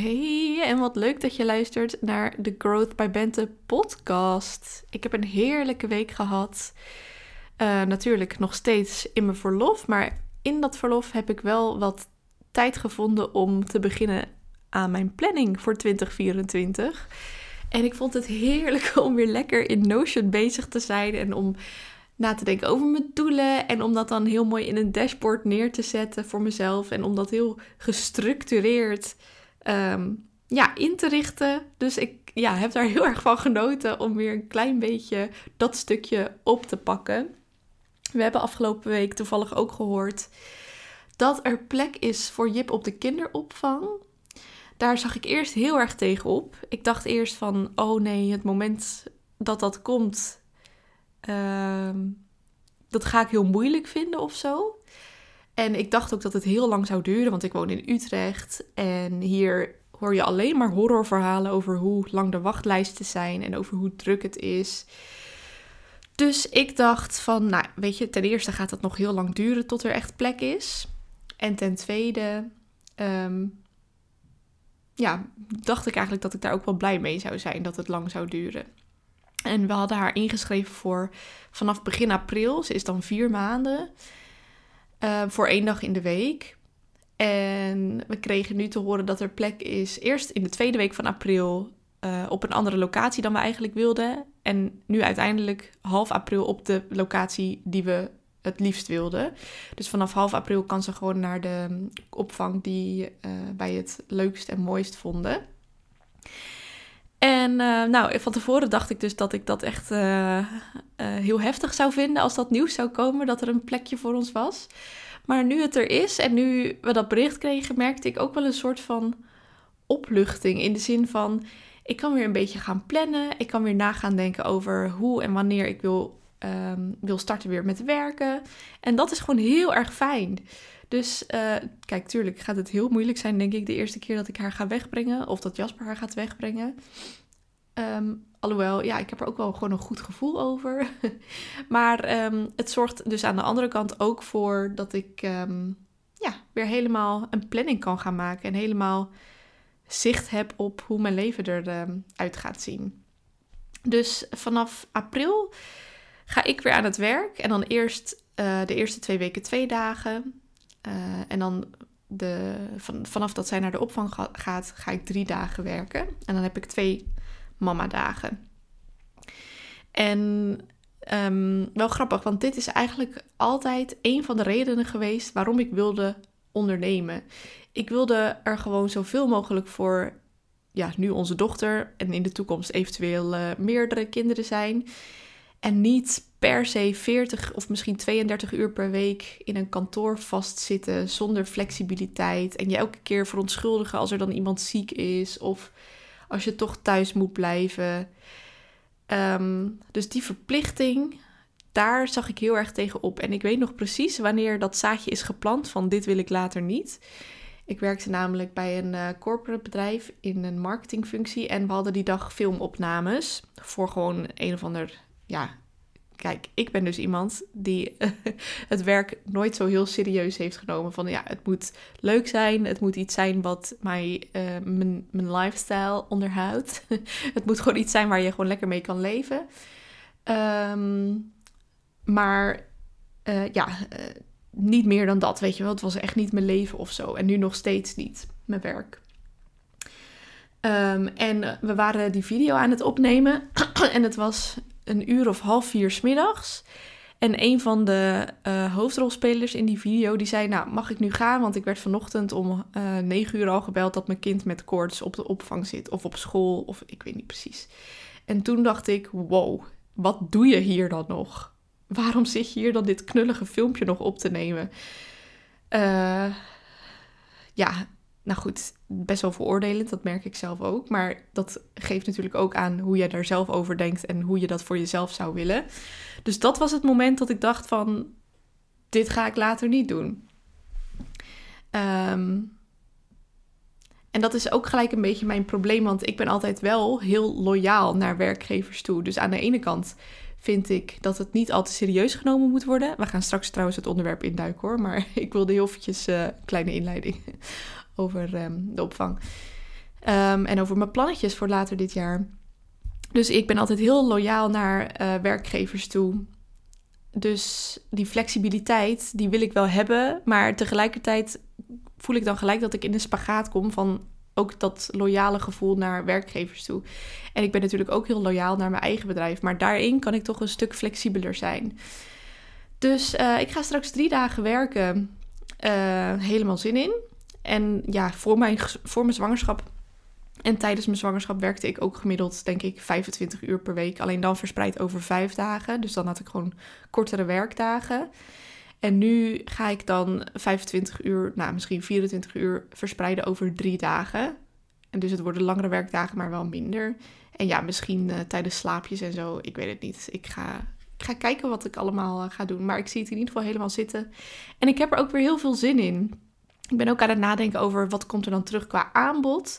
Hey, en wat leuk dat je luistert naar de Growth by Bente podcast. Ik heb een heerlijke week gehad. Uh, natuurlijk nog steeds in mijn verlof, maar in dat verlof heb ik wel wat tijd gevonden om te beginnen aan mijn planning voor 2024. En ik vond het heerlijk om weer lekker in Notion bezig te zijn en om na te denken over mijn doelen en om dat dan heel mooi in een dashboard neer te zetten voor mezelf en om dat heel gestructureerd Ehm, ja, in te richten. Dus ik ja, heb daar heel erg van genoten om weer een klein beetje dat stukje op te pakken. We hebben afgelopen week toevallig ook gehoord dat er plek is voor Jip op de kinderopvang. Daar zag ik eerst heel erg tegenop. Ik dacht eerst van, oh nee, het moment dat dat komt, uh, dat ga ik heel moeilijk vinden of zo. En ik dacht ook dat het heel lang zou duren, want ik woon in Utrecht. En hier hoor je alleen maar horrorverhalen over hoe lang de wachtlijsten zijn en over hoe druk het is. Dus ik dacht van, nou weet je, ten eerste gaat het nog heel lang duren tot er echt plek is. En ten tweede, ehm, ja, dacht ik eigenlijk dat ik daar ook wel blij mee zou zijn dat het lang zou duren. En we hadden haar ingeschreven voor vanaf begin april. Ze is dan vier maanden. Uh, voor één dag in de week. En we kregen nu te horen dat er plek is eerst in de tweede week van april uh, op een andere locatie dan we eigenlijk wilden. En nu uiteindelijk half april op de locatie die we het liefst wilden. Dus vanaf half april kan ze gewoon naar de opvang die uh, wij het leukst en mooist vonden. En uh, nou, van tevoren dacht ik dus dat ik dat echt uh, uh, heel heftig zou vinden als dat nieuws zou komen, dat er een plekje voor ons was. Maar nu het er is en nu we dat bericht kregen, merkte ik ook wel een soort van opluchting. In de zin van, ik kan weer een beetje gaan plannen. Ik kan weer nagaan denken over hoe en wanneer ik wil, um, wil starten weer met werken. En dat is gewoon heel erg fijn. Dus kijk, tuurlijk gaat het heel moeilijk zijn, denk ik, de eerste keer dat ik haar ga wegbrengen. Of dat Jasper haar gaat wegbrengen. Um, alhoewel, ja, ik heb er ook wel gewoon een goed gevoel over. maar um, het zorgt dus aan de andere kant ook voor dat ik um, ja, weer helemaal een planning kan gaan maken. En helemaal zicht heb op hoe mijn leven eruit gaat zien. Dus vanaf april ga ik weer aan het werk. En dan eerst uh, de eerste twee weken twee dagen. Uh, en dan de, van, vanaf dat zij naar de opvang ga, gaat, ga ik drie dagen werken. En dan heb ik twee mama-dagen. En um, wel grappig, want dit is eigenlijk altijd een van de redenen geweest waarom ik wilde ondernemen. Ik wilde er gewoon zoveel mogelijk voor, ja, nu onze dochter en in de toekomst eventueel uh, meerdere kinderen zijn. En niet per se 40 of misschien 32 uur per week in een kantoor vastzitten zonder flexibiliteit. En je elke keer verontschuldigen als er dan iemand ziek is of als je toch thuis moet blijven. Um, dus die verplichting, daar zag ik heel erg tegen op. En ik weet nog precies wanneer dat zaadje is geplant van dit wil ik later niet. Ik werkte namelijk bij een uh, corporate bedrijf in een marketingfunctie en we hadden die dag filmopnames voor gewoon een of ander ja, kijk, ik ben dus iemand die het werk nooit zo heel serieus heeft genomen. Van ja, het moet leuk zijn. Het moet iets zijn wat mij, uh, mijn, mijn lifestyle onderhoudt. het moet gewoon iets zijn waar je gewoon lekker mee kan leven. Um, maar uh, ja, niet meer dan dat, weet je wel. Het was echt niet mijn leven of zo. En nu nog steeds niet, mijn werk. Um, en we waren die video aan het opnemen. en het was een uur of half vier smiddags. En een van de uh, hoofdrolspelers in die video die zei: Nou, mag ik nu gaan? Want ik werd vanochtend om uh, negen uur al gebeld dat mijn kind met koorts op de opvang zit. Of op school, of ik weet niet precies. En toen dacht ik: Wow, wat doe je hier dan nog? Waarom zit je hier dan dit knullige filmpje nog op te nemen? Uh, ja, nou goed, best wel veroordelend, dat merk ik zelf ook. Maar dat geeft natuurlijk ook aan hoe jij daar zelf over denkt en hoe je dat voor jezelf zou willen. Dus dat was het moment dat ik dacht van, dit ga ik later niet doen. Um, en dat is ook gelijk een beetje mijn probleem, want ik ben altijd wel heel loyaal naar werkgevers toe. Dus aan de ene kant vind ik dat het niet al te serieus genomen moet worden. We gaan straks trouwens het onderwerp induiken hoor, maar ik wilde heel eventjes uh, een kleine inleiding over um, de opvang. Ehm, en over mijn plannetjes voor later dit jaar. Dus ik ben altijd heel loyaal naar eh, werkgevers toe. Dus die flexibiliteit, die wil ik wel hebben. Maar tegelijkertijd voel ik dan gelijk dat ik in de spagaat kom van ook dat loyale gevoel naar werkgevers toe. En ik ben natuurlijk ook heel loyaal naar mijn eigen bedrijf. Maar daarin kan ik toch een stuk flexibeler zijn. Dus uh, ik ga straks drie dagen werken. Uh, helemaal zin in. En ja, voor mijn, voor mijn zwangerschap en tijdens mijn zwangerschap werkte ik ook gemiddeld, denk ik, 25 uur per week. Alleen dan verspreid over vijf dagen. Dus dan had ik gewoon kortere werkdagen. En nu ga ik dan 25 uur, nou misschien 24 uur verspreiden over drie dagen. En dus het worden langere werkdagen, maar wel minder. En ja, misschien uh, tijdens slaapjes en zo. Ik weet het niet. Ik ga, ik ga kijken wat ik allemaal uh, ga doen. Maar ik zie het in ieder geval helemaal zitten. En ik heb er ook weer heel veel zin in. Ik ben ook aan het nadenken over wat komt er dan terug qua aanbod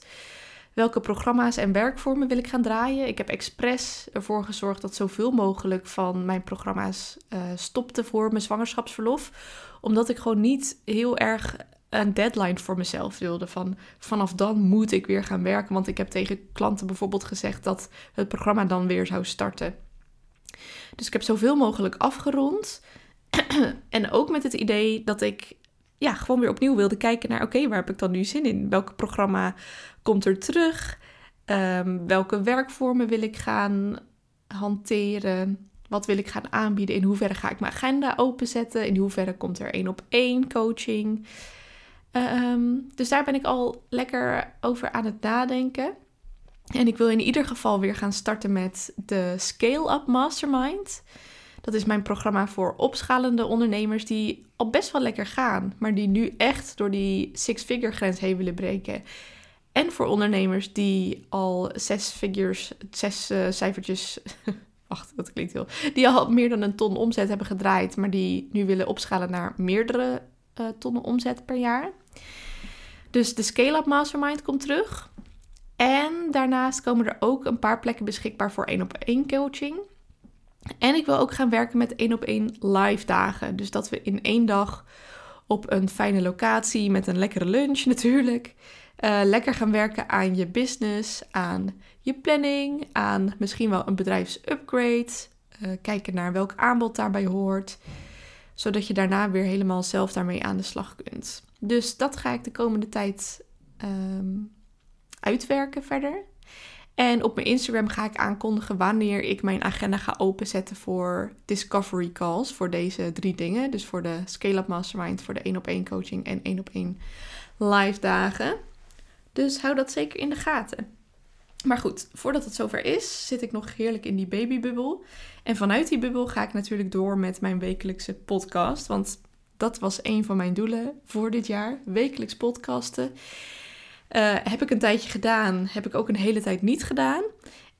welke programma's en werkvormen wil ik gaan draaien. Ik heb expres ervoor gezorgd dat zoveel mogelijk van mijn programma's uh, stopte voor mijn zwangerschapsverlof. Omdat ik gewoon niet heel erg een deadline voor mezelf wilde. Van vanaf dan moet ik weer gaan werken. Want ik heb tegen klanten bijvoorbeeld gezegd dat het programma dan weer zou starten. Dus ik heb zoveel mogelijk afgerond. en ook met het idee dat ik ja, gewoon weer opnieuw wilde kijken naar: oké, waar heb ik dan nu zin in? Welk programma komt er terug? Um, welke werkvormen wil ik gaan hanteren? Wat wil ik gaan aanbieden? In hoeverre ga ik mijn agenda openzetten? In hoeverre komt er één op één coaching? Um, dus daar ben ik al lekker over aan het nadenken. En ik wil in ieder geval weer gaan starten met de Scale Up Mastermind. Dat is mijn programma voor opschalende ondernemers die al best wel lekker gaan, maar die nu echt door die six-figure grens heen willen breken. En voor ondernemers die al zes figures, zes uh, cijfertjes, wacht, dat klinkt heel, die al meer dan een ton omzet hebben gedraaid, maar die nu willen opschalen naar meerdere uh, tonnen omzet per jaar. Dus de Scale Up Mastermind komt terug. En daarnaast komen er ook een paar plekken beschikbaar voor één op één coaching. En ik wil ook gaan werken met één op één live dagen. Dus dat we in één dag op een fijne locatie met een lekkere lunch natuurlijk. Uh, lekker gaan werken aan je business, aan je planning, aan misschien wel een bedrijfsupgrade. Uh, kijken naar welk aanbod daarbij hoort. Zodat je daarna weer helemaal zelf daarmee aan de slag kunt. Dus dat ga ik de komende tijd um, uitwerken verder. En op mijn Instagram ga ik aankondigen wanneer ik mijn agenda ga openzetten voor discovery calls. Voor deze drie dingen. Dus voor de Scale Up Mastermind, voor de 1 op 1 coaching en 1 op 1 live dagen. Dus hou dat zeker in de gaten. Maar goed, voordat het zover is, zit ik nog heerlijk in die babybubbel. En vanuit die bubbel ga ik natuurlijk door met mijn wekelijkse podcast. Want dat was een van mijn doelen voor dit jaar. Wekelijks podcasten. Uh, heb ik een tijdje gedaan, heb ik ook een hele tijd niet gedaan.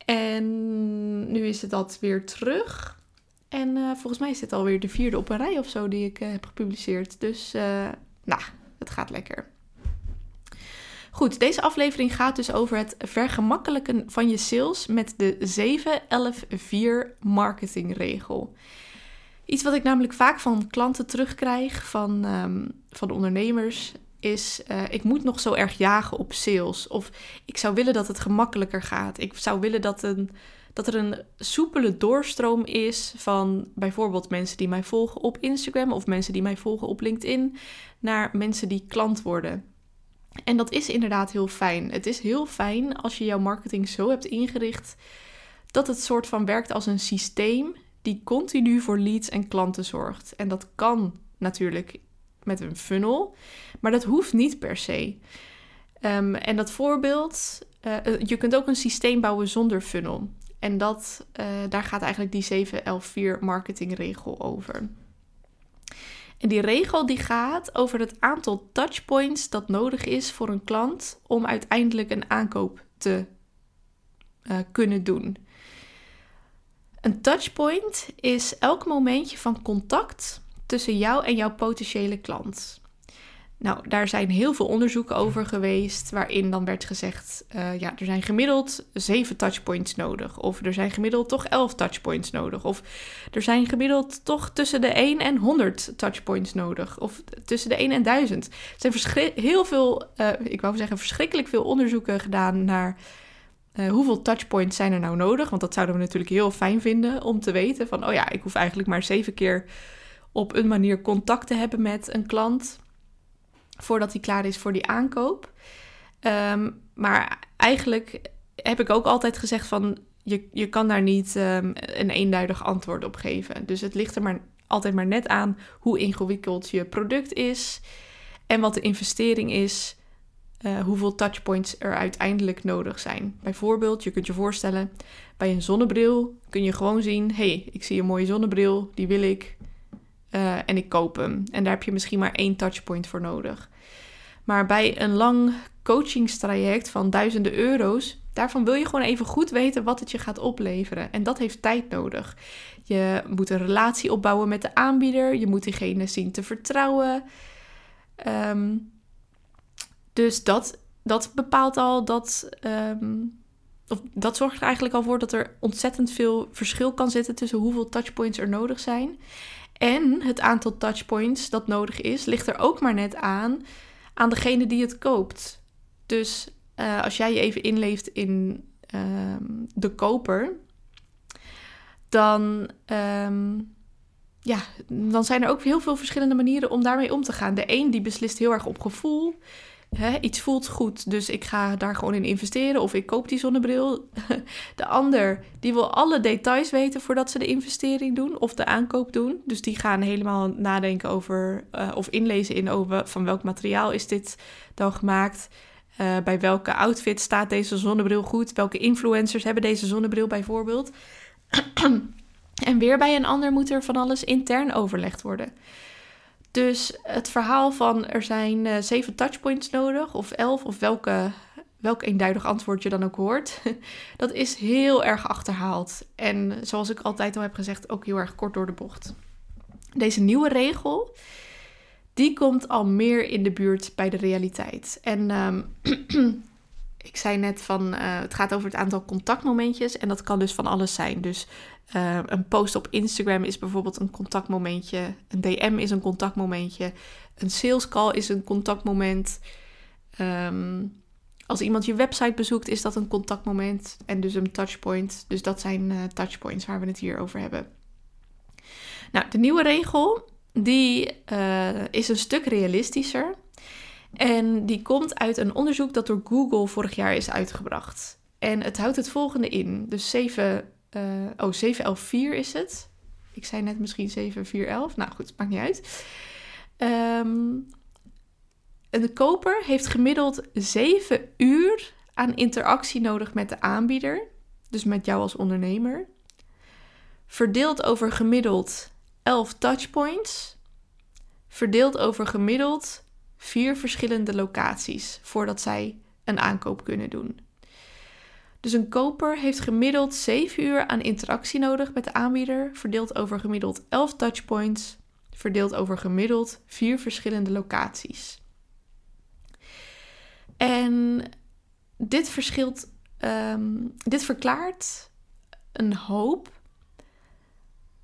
En nu is het dat weer terug. En uh, volgens mij is dit alweer de vierde op een rij of zo die ik uh, heb gepubliceerd. Dus nou, het gaat lekker. Goed, deze aflevering gaat dus over het vergemakkelijken van je sales met de 7-11-4 marketingregel. Iets wat ik namelijk vaak van klanten terugkrijg, van, um, van ondernemers is uh, ik moet nog zo erg jagen op sales. Of ik zou willen dat het gemakkelijker gaat. Ik zou willen dat, een, dat er een soepele doorstroom is van bijvoorbeeld mensen die mij volgen op Instagram of mensen die mij volgen op LinkedIn naar mensen die klant worden. En dat is inderdaad heel fijn. Het is heel fijn als je jouw marketing zo hebt ingericht dat het soort van werkt als een systeem die continu voor leads en klanten zorgt. En dat kan natuurlijk met een funnel. Maar dat hoeft niet per se. Um, en dat voorbeeld, uh, je kunt ook een systeem bouwen zonder funnel. En dat, uh, daar gaat eigenlijk die 714 marketingregel over. En die regel die gaat over het aantal touchpoints dat nodig is voor een klant om uiteindelijk een aankoop te kunnen doen. Een touchpoint is elk momentje van contact tussen jou en jouw potentiële klant. Nou, daar zijn heel veel onderzoeken over geweest, waarin dan werd gezegd: uh, ja, er zijn gemiddeld 7 touchpoints nodig. Of er zijn gemiddeld toch 11 touchpoints nodig. Of er zijn gemiddeld toch tussen de 1 en 100 touchpoints nodig. Of tussen de 1 en 1000. Er zijn heel veel, uh, ik wou zeggen, verschrikkelijk veel onderzoeken gedaan naar. Uh, hoeveel touchpoints zijn er nou nodig? Want dat zouden we natuurlijk heel fijn vinden om te weten. Van, oh ja, ik hoef eigenlijk maar zeven keer op een manier contact te hebben met een klant voordat hij klaar is voor die aankoop. Ehm, maar eigenlijk heb ik ook altijd gezegd van je, je kan daar niet um, een eenduidig antwoord op geven. Dus het ligt er maar altijd maar net aan hoe ingewikkeld je product is en wat de investering is. Uh, hoeveel touchpoints er uiteindelijk nodig zijn. Bijvoorbeeld, je kunt je voorstellen, bij een zonnebril kun je gewoon zien: hey, ik zie een mooie zonnebril, die wil ik uh, en ik koop hem. En daar heb je misschien maar één touchpoint voor nodig. Maar bij een lang coachingstraject van duizenden euro's, daarvan wil je gewoon even goed weten wat het je gaat opleveren. En dat heeft tijd nodig. Je moet een relatie opbouwen met de aanbieder. Je moet diegene zien te vertrouwen. Um, dus dat, dat bepaalt al dat. Um, of dat zorgt er eigenlijk al voor dat er ontzettend veel verschil kan zitten tussen hoeveel touchpoints er nodig zijn. En het aantal touchpoints dat nodig is, ligt er ook maar net aan aan degene die het koopt. Dus uh, als jij je even inleeft in um, de koper, dan, um, ja, dan zijn er ook heel veel verschillende manieren om daarmee om te gaan. De een die beslist heel erg op gevoel. Hè, iets voelt goed, dus ik ga daar gewoon in investeren of ik koop die zonnebril. De ander die wil alle details weten voordat ze de investering doen of de aankoop doen. Dus die gaan helemaal nadenken over uh, of inlezen in over van welk materiaal is dit dan gemaakt. Uh, bij welke outfit staat deze zonnebril goed? Welke influencers hebben deze zonnebril bijvoorbeeld? en weer bij een ander moet er van alles intern overlegd worden. Dus het verhaal van er zijn uh, zeven touchpoints nodig, of elf, of welke, welk eenduidig antwoord je dan ook hoort, dat is heel erg achterhaald. En zoals ik altijd al heb gezegd, ook heel erg kort door de bocht. Deze nieuwe regel, die komt al meer in de buurt bij de realiteit. En um, ik zei net van, uh, het gaat over het aantal contactmomentjes en dat kan dus van alles zijn. Dus uh, een post op Instagram is bijvoorbeeld een contactmomentje, een DM is een contactmomentje, een sales call is een contactmoment. Um, als iemand je website bezoekt, is dat een contactmoment en dus een touchpoint. Dus dat zijn uh, touchpoints waar we het hier over hebben. Nou, de nieuwe regel, die is een stuk realistischer. En die komt uit een onderzoek dat door Google vorig jaar is uitgebracht. En het houdt het volgende in. Dus 7, uh, oh, 7114 is het. Ik zei net misschien 7411. Nou goed, maakt niet uit. Een koper heeft gemiddeld 7 uur aan interactie nodig met de aanbieder. Dus met jou als ondernemer. Verdeeld over gemiddeld 11 touchpoints. Verdeeld over gemiddeld vier verschillende locaties voordat zij een aankoop kunnen doen. Dus een koper heeft gemiddeld 7 uur aan interactie nodig met de aanbieder, verdeeld over gemiddeld 11 touchpoints, verdeeld over gemiddeld vier verschillende locaties. En dit verschilt, um, dit verklaart een hoop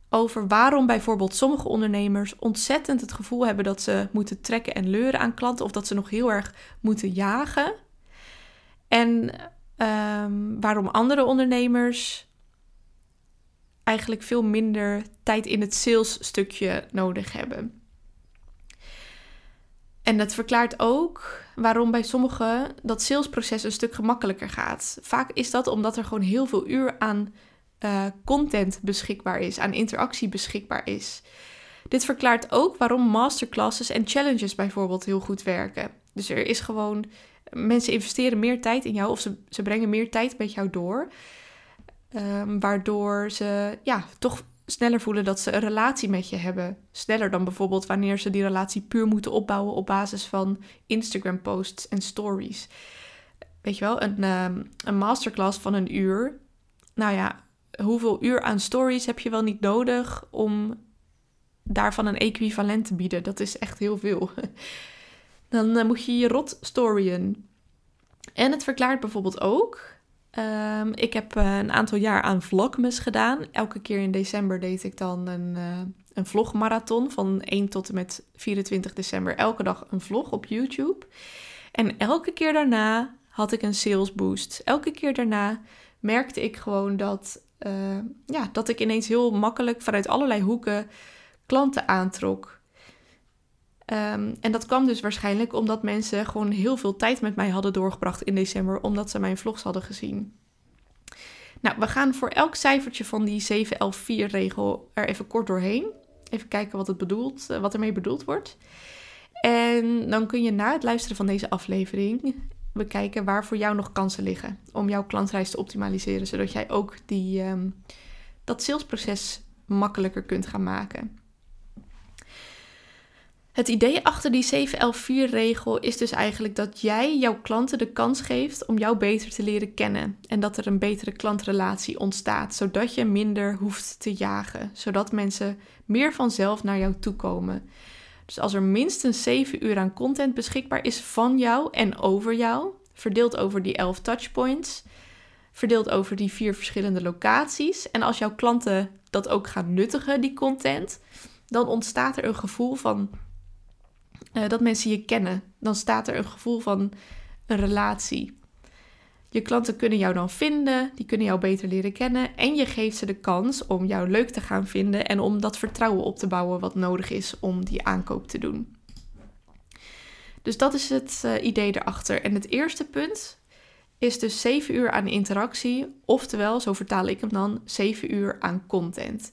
over waarom bijvoorbeeld sommige ondernemers ontzettend het gevoel hebben dat ze moeten trekken en leuren aan klanten of dat ze nog heel erg moeten jagen. En um, waarom andere ondernemers eigenlijk veel minder tijd in het salesstukje nodig hebben. En dat verklaart ook waarom bij sommigen dat salesproces een stuk gemakkelijker gaat. Vaak is dat omdat er gewoon heel veel uur aan uh, content beschikbaar is, aan interactie beschikbaar is. Dit verklaart ook waarom masterclasses en challenges bijvoorbeeld heel goed werken. Dus er is gewoon, mensen investeren meer tijd in jou of ze, ze brengen meer tijd met jou door. Um, waardoor ze ja, toch sneller voelen dat ze een relatie met je hebben. Sneller dan bijvoorbeeld wanneer ze die relatie puur moeten opbouwen op basis van Instagram posts en stories. Weet je wel, een, um, een masterclass van een uur. Nou ja, hoeveel uur aan stories heb je wel niet nodig om daarvan een equivalent te bieden? Dat is echt heel veel. Dan moet je je rot storyen. En het verklaart bijvoorbeeld ook. Ehm, ik heb een aantal jaar aan vlogmas gedaan. Elke keer in december deed ik dan een, uh, een vlogmarathon van 1 tot en met 24 december. Elke dag een vlog op YouTube. En elke keer daarna had ik een sales boost. Elke keer daarna merkte ik gewoon dat, ja, dat ik ineens heel makkelijk vanuit allerlei hoeken klanten aantrok. Um, en dat kwam dus waarschijnlijk omdat mensen gewoon heel veel tijd met mij hadden doorgebracht in december, omdat ze mijn vlogs hadden gezien. Nou, we gaan voor elk cijfertje van die 7-11-4-regel er even kort doorheen. Even kijken wat, het bedoelt, eh, wat ermee bedoeld wordt. En dan kun je na het luisteren van deze aflevering bekijken waar voor jou nog kansen liggen om jouw klantreis te optimaliseren, zodat jij ook die, um, dat salesproces makkelijker kunt gaan maken. Het idee achter die 7-11-4-regel is dus eigenlijk dat jij jouw klanten de kans geeft om jou beter te leren kennen. En dat er een betere klantrelatie ontstaat, zodat je minder hoeft te jagen. Zodat mensen meer vanzelf naar jou toe komen. Dus als er minstens 7 uur aan content beschikbaar is van jou en over jou, verdeeld over die 11 touchpoints, verdeeld over die vier verschillende locaties. En als jouw klanten dat ook gaan nuttigen, die content, dan ontstaat er een gevoel van uh, dat mensen je kennen. Dan staat er een gevoel van een relatie. Je klanten kunnen jou dan vinden, die kunnen jou beter leren kennen en je geeft ze de kans om jou leuk te gaan vinden en om dat vertrouwen op te bouwen wat nodig is om die aankoop te doen. Dus dat is het uh, idee erachter. En het eerste punt is dus 7 uur aan interactie, oftewel, zo vertaal ik hem dan, 7 uur aan content.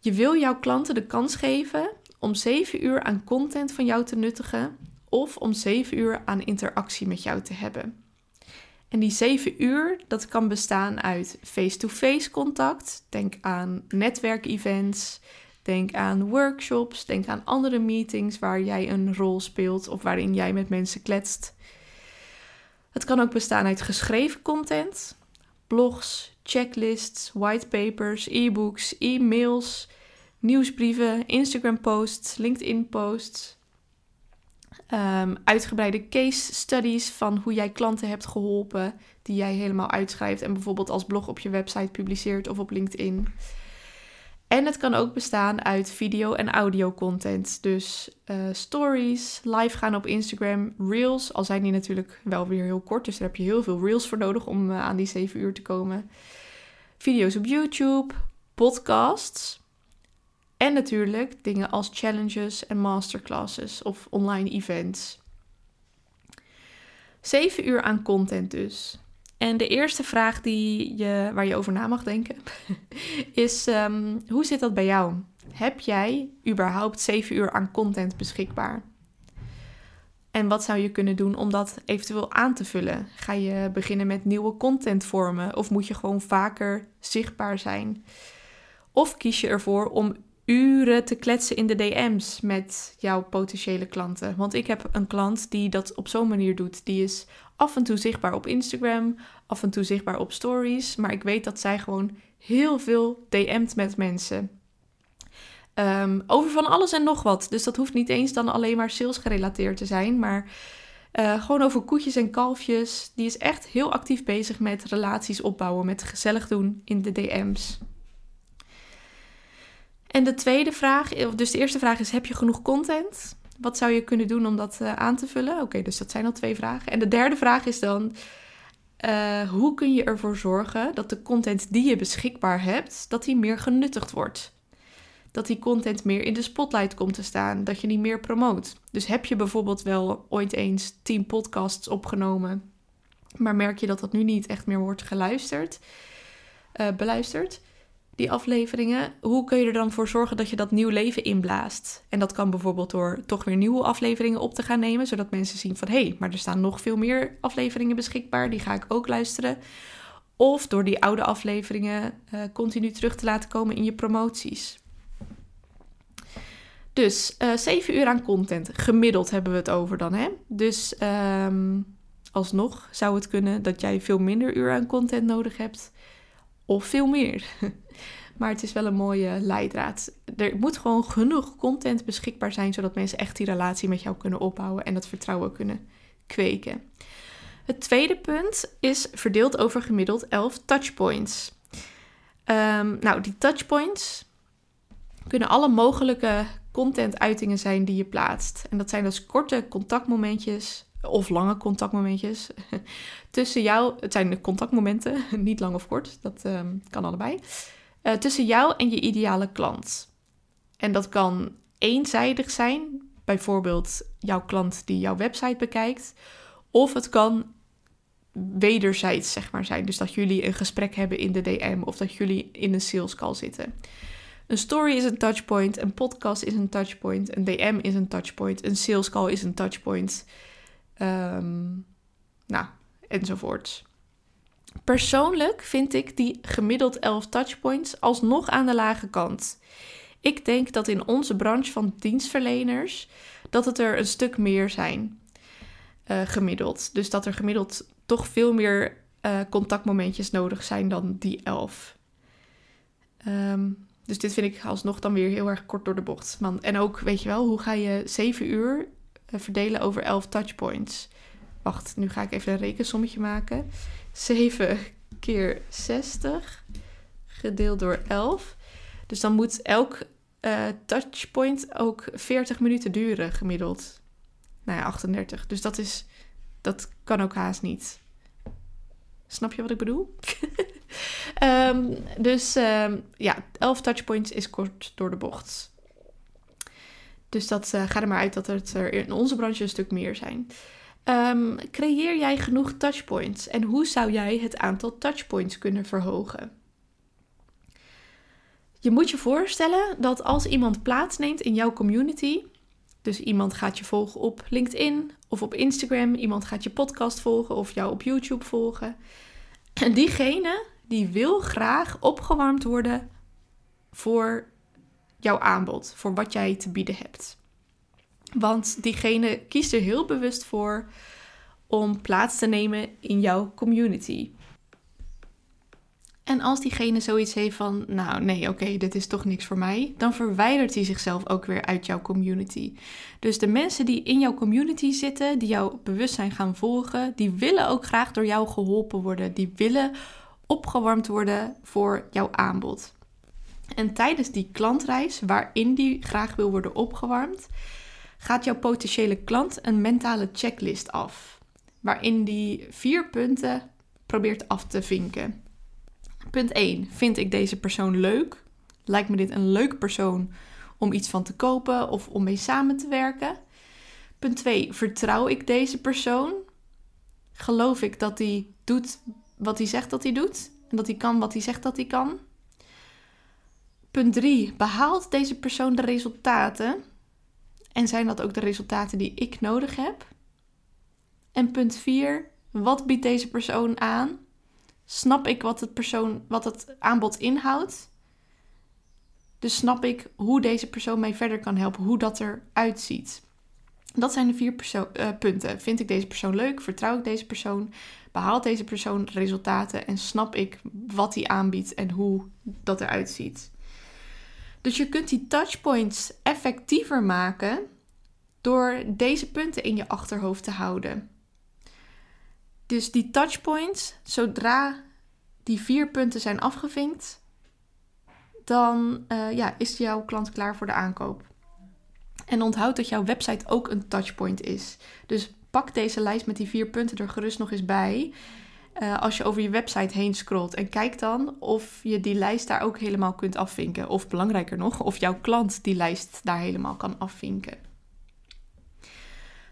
Je wil jouw klanten de kans geven om 7 uur aan content van jou te nuttigen of om 7 uur aan interactie met jou te hebben. En die 7 uur, dat kan bestaan uit face-to-face contact. Denk aan netwerkevents, denk aan workshops, denk aan andere meetings waar jij een rol speelt of waarin jij met mensen kletst. Het kan ook bestaan uit geschreven content, blogs, checklists, whitepapers, e-books, e-mails, nieuwsbrieven, Instagram posts, LinkedIn posts. Um, uitgebreide case studies van hoe jij klanten hebt geholpen, die jij helemaal uitschrijft en bijvoorbeeld als blog op je website publiceert of op LinkedIn. En het kan ook bestaan uit video- en audio-content. Dus uh, stories, live gaan op Instagram, reels. Al zijn die natuurlijk wel weer heel kort, dus daar heb je heel veel reels voor nodig om uh, aan die 7 uur te komen. Video's op YouTube, podcasts. En natuurlijk dingen als challenges en masterclasses of online events. 7 uur aan content dus. En de eerste vraag die je, waar je over na mag denken is: um, hoe zit dat bij jou? Heb jij überhaupt 7 uur aan content beschikbaar? En wat zou je kunnen doen om dat eventueel aan te vullen? Ga je beginnen met nieuwe contentvormen of moet je gewoon vaker zichtbaar zijn? Of kies je ervoor om uren te kletsen in de DM's met jouw potentiële klanten. Want ik heb een klant die dat op zo'n manier doet. Die is af en toe zichtbaar op Instagram, af en toe zichtbaar op stories. Maar ik weet dat zij gewoon heel veel DM't met mensen. Um, over van alles en nog wat. Dus dat hoeft niet eens dan alleen maar sales gerelateerd te zijn. Maar uh, gewoon over koetjes en kalfjes. Die is echt heel actief bezig met relaties opbouwen, met gezellig doen in de DM's. En de tweede vraag, dus de eerste vraag is: heb je genoeg content? Wat zou je kunnen doen om dat uh, aan te vullen? Oké, dus dat zijn al twee vragen. En de derde vraag is dan: uh, hoe kun je ervoor zorgen dat de content die je beschikbaar hebt, dat die meer genuttigd wordt? Dat die content meer in de spotlight komt te staan, dat je die meer promoot. Dus heb je bijvoorbeeld wel ooit eens 10 podcasts opgenomen, maar merk je dat dat nu niet echt meer wordt geluisterd, uh, beluisterd? Die afleveringen. Hoe kun je er dan voor zorgen dat je dat nieuw leven inblaast? En dat kan bijvoorbeeld door toch weer nieuwe afleveringen op te gaan nemen, zodat mensen zien van hé, hey, maar er staan nog veel meer afleveringen beschikbaar, die ga ik ook luisteren. Of door die oude afleveringen uh, continu terug te laten komen in je promoties. Dus eh, 7 uur aan content. Gemiddeld hebben we het over dan. Hè? Dus um, alsnog zou het kunnen dat jij veel minder uur aan content nodig hebt. Of veel meer. maar het is wel een mooie leidraad. Er moet gewoon genoeg content beschikbaar zijn, zodat mensen echt die relatie met jou kunnen opbouwen en dat vertrouwen kunnen kweken. Het tweede punt is verdeeld over gemiddeld 11 touchpoints. Um, nou, die touchpoints kunnen alle mogelijke content-uitingen zijn die je plaatst. En dat zijn dus korte contactmomentjes of lange contactmomentjes tussen jou. Het zijn de contactmomenten, niet lang of kort, dat ehm, kan allebei. Uh, tussen jou en je ideale klant. En dat kan eenzijdig zijn, bijvoorbeeld jouw klant die jouw website bekijkt. Of het kan wederzijds zeg maar, zijn. Dus dat jullie een gesprek hebben in de DM of dat jullie in een sales call zitten. Een story is een touchpoint, een podcast is een touchpoint, een DM is een touchpoint, een sales call is een touchpoint. Um, nou, enzovoort. Persoonlijk vind ik die gemiddeld 11 touchpoints alsnog aan de lage kant. Ik denk dat in onze branche van dienstverleners dat het er een stuk meer zijn uh, gemiddeld. Dus dat er gemiddeld toch veel meer uh, contactmomentjes nodig zijn dan die 11. Um, ehm, dus dit vind ik alsnog dan weer heel erg kort door de bocht. Man, en ook, weet je wel, hoe ga je 7 uur uh, verdelen over 11 touchpoints? Wacht, nu ga ik even een rekensommetje maken. 7 keer 60 gedeeld door 11. Dus dan moet elk uh, touchpoint ook 40 minuten duren gemiddeld. Nou ja, 38. Dus dat is, dat kan ook haast niet. Snap je wat ik bedoel? um, dus um, ja, 11 touchpoints is kort door de bocht. Dus dat uh, gaat er maar uit dat het er in onze branche een stuk meer zijn. Um, creëer jij genoeg touchpoints? En hoe zou jij het aantal touchpoints kunnen verhogen? Je moet je voorstellen dat als iemand plaatsneemt in jouw community, dus iemand gaat je volgen op LinkedIn of op Instagram, iemand gaat je podcast volgen of jou op YouTube volgen. En diegene die wil graag opgewarmd worden voor jouw aanbod, voor wat jij te bieden hebt. Want diegene kiest er heel bewust voor om plaats te nemen in jouw community. En als diegene zoiets heeft van, nou nee, oké, dit is toch niks voor mij, dan verwijdert hij zichzelf ook weer uit jouw community. Dus de mensen die in jouw community zitten, die jouw bewustzijn gaan volgen, die willen ook graag door jou geholpen worden. Die willen opgewarmd worden voor jouw aanbod. En tijdens die klantreis, waarin die graag wil worden opgewarmd, gaat jouw potentiële klant een mentale checklist af. Waarin die vier punten probeert af te vinken. Punt 1. Vind ik deze persoon leuk? Lijkt me dit een leuke persoon om iets van te kopen of om mee samen te werken? Punt 2. Vertrouw ik deze persoon? Geloof ik dat hij doet wat hij zegt dat hij doet? En dat hij kan wat hij zegt dat hij kan? Punt 3. Behaalt deze persoon de resultaten? En zijn dat ook de resultaten die ik nodig heb? En punt 4. Wat biedt deze persoon aan? Snap ik wat het, persoon, wat het aanbod inhoudt? Dus snap ik hoe deze persoon mij verder kan helpen, hoe dat eruit ziet. Dat zijn de vier uh, punten. Vind ik deze persoon leuk? Vertrouw ik deze persoon? Behaalt deze persoon resultaten? En snap ik wat hij aanbiedt en hoe dat eruit ziet? Dus je kunt die touchpoints effectiever maken door deze punten in je achterhoofd te houden. Dus die touchpoints, zodra die vier punten zijn afgevinkt, dan uh, ja, is jouw klant klaar voor de aankoop. En onthoud dat jouw website ook een touchpoint is. Dus pak deze lijst met die vier punten er gerust nog eens bij. Uh, als je over je website heen scrolt. En kijk dan of je die lijst daar ook helemaal kunt afvinken. Of belangrijker nog, of jouw klant die lijst daar helemaal kan afvinken.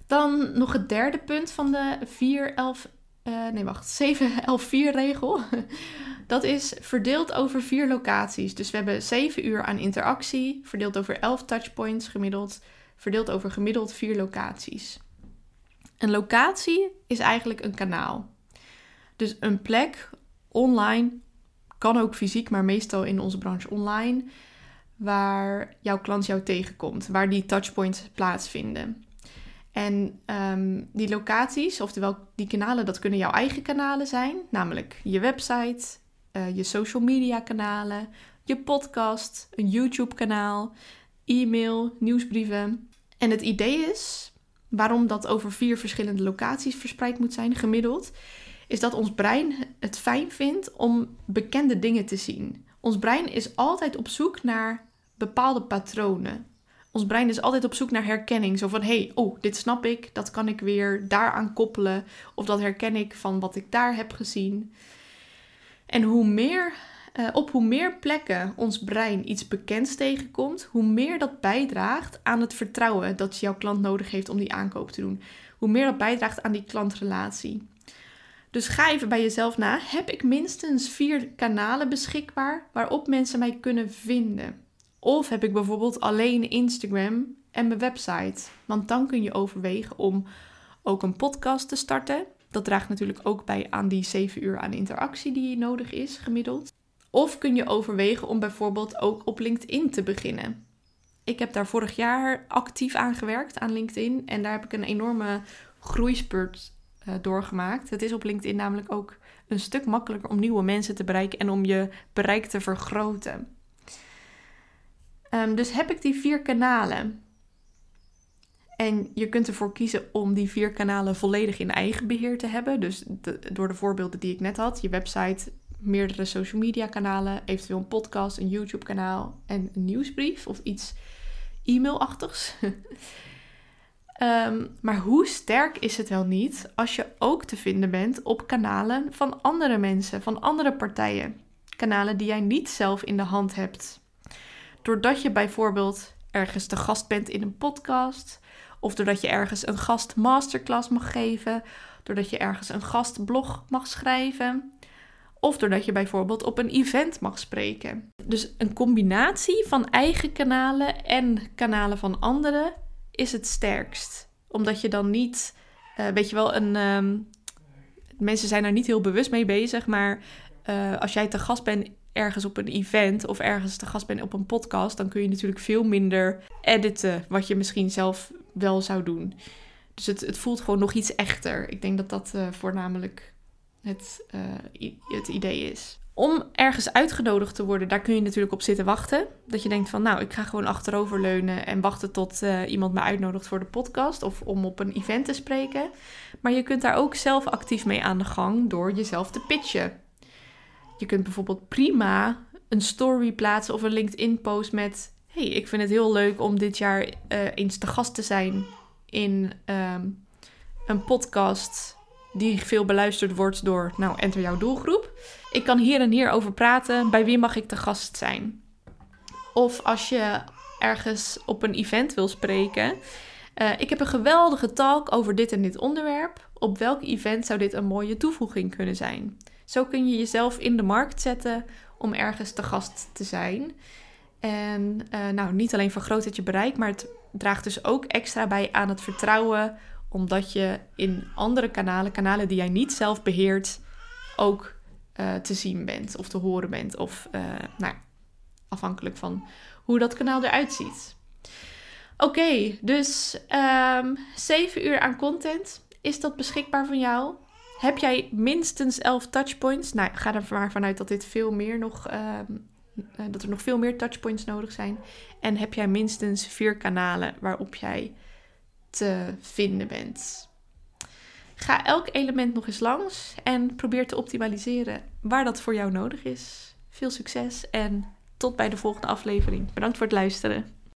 Dan nog het derde punt van de 4, 11, uh, nee wacht, 7, 11, 4 regel. Dat is verdeeld over vier locaties. Dus we hebben 7 uur aan interactie, verdeeld over 11 touchpoints gemiddeld, verdeeld over gemiddeld vier locaties. Een locatie is eigenlijk een kanaal. Dus een plek online, kan ook fysiek, maar meestal in onze branche online, waar jouw klant jou tegenkomt, waar die touchpoints plaatsvinden. En um, die locaties, oftewel die kanalen, dat kunnen jouw eigen kanalen zijn, namelijk je website, uh, je social media kanalen, je podcast, een YouTube-kanaal, e-mail, nieuwsbrieven. En het idee is, waarom dat over vier verschillende locaties verspreid moet zijn, gemiddeld, is dat ons brein het fijn vindt om bekende dingen te zien. Ons brein is altijd op zoek naar bepaalde patronen. Ons brein is altijd op zoek naar herkenning. Zo van, hé, hey, oh, dit snap ik, dat kan ik weer daaraan koppelen. Of dat herken ik van wat ik daar heb gezien. En hoe meer, uh, op hoe meer plekken ons brein iets bekends tegenkomt, hoe meer dat bijdraagt aan het vertrouwen dat jouw klant nodig heeft om die aankoop te doen. Hoe meer dat bijdraagt aan die klantrelatie. Dus ga even bij jezelf na. Heb ik minstens vier kanalen beschikbaar waarop mensen mij kunnen vinden? Of heb ik bijvoorbeeld alleen Instagram en mijn website? Want dan kun je overwegen om ook een podcast te starten. Dat draagt natuurlijk ook bij aan die 7 uur aan interactie die nodig is, gemiddeld. Of kun je overwegen om bijvoorbeeld ook op LinkedIn te beginnen. Ik heb daar vorig jaar actief aan gewerkt aan LinkedIn en daar heb ik een enorme groeispurt uh, doorgemaakt. Het is op LinkedIn namelijk ook een stuk makkelijker om nieuwe mensen te bereiken en om je bereik te vergroten. Um, dus heb ik die vier kanalen. En je kunt ervoor kiezen om die vier kanalen volledig in eigen beheer te hebben. Dus door de voorbeelden die ik net had, je website, meerdere social media kanalen, eventueel een podcast, een YouTube kanaal en een nieuwsbrief of iets e-mailachtigs. um, maar hoe sterk is het wel niet als je ook te vinden bent op kanalen van andere mensen, van andere partijen. Kanalen die jij niet zelf in de hand hebt. Doordat je bijvoorbeeld ergens te gast bent in een podcast, of doordat je ergens een gast masterclass mag geven, doordat je ergens een gastblog mag schrijven, of doordat je bijvoorbeeld op een event mag spreken. Dus een combinatie van eigen kanalen en kanalen van anderen is het sterkst. Omdat je dan niet, uh, weet je wel, een. Um, mensen zijn er niet heel bewust mee bezig, maar uh, als jij te gast bent ergens op een event of ergens te gast bent op een podcast, dan kun je natuurlijk veel minder editen wat je misschien zelf wel zou doen. Dus het, het voelt gewoon nog iets echter. Ik denk dat dat uh, voornamelijk het, het idee is. Om ergens uitgenodigd te worden, daar kun je natuurlijk op zitten wachten. Dat je denkt van, nou, ik ga gewoon achteroverleunen en wachten tot uh, iemand me uitnodigt voor de podcast of om op een event te spreken. Maar je kunt daar ook zelf actief mee aan de gang door jezelf te pitchen. Je kunt bijvoorbeeld prima een story plaatsen of een LinkedIn-post met: Hey, ik vind het heel leuk om dit jaar uh, eens te gast te zijn in um, een podcast die veel beluisterd wordt door, nou, enter jouw doelgroep. Ik kan hier en hier over praten. Bij wie mag ik te gast zijn? Of als je ergens op een event wil spreken. Uh, ik heb een geweldige talk over dit en dit onderwerp. Op welk event zou dit een mooie toevoeging kunnen zijn? Zo kun je jezelf in de markt zetten om ergens te gast te zijn. En uh, nou, niet alleen vergroot het je bereik, maar het draagt dus ook extra bij aan het vertrouwen, omdat je in andere kanalen, kanalen die jij niet zelf beheert, ook uh, te zien bent of te horen bent. Of uh, nou, afhankelijk van hoe dat kanaal eruit ziet. Oké, dus um, ehm, 7 uur aan content. Is dat beschikbaar van jou? Heb jij minstens 11 touchpoints? Nou, ga er maar vanuit dat dit veel meer nog. Uh, dat er nog veel meer touchpoints nodig zijn. En heb jij minstens vier kanalen waarop jij te vinden bent. Ga elk element nog eens langs en probeer te optimaliseren waar dat voor jou nodig is. Veel succes en tot bij de volgende aflevering. Bedankt voor het luisteren.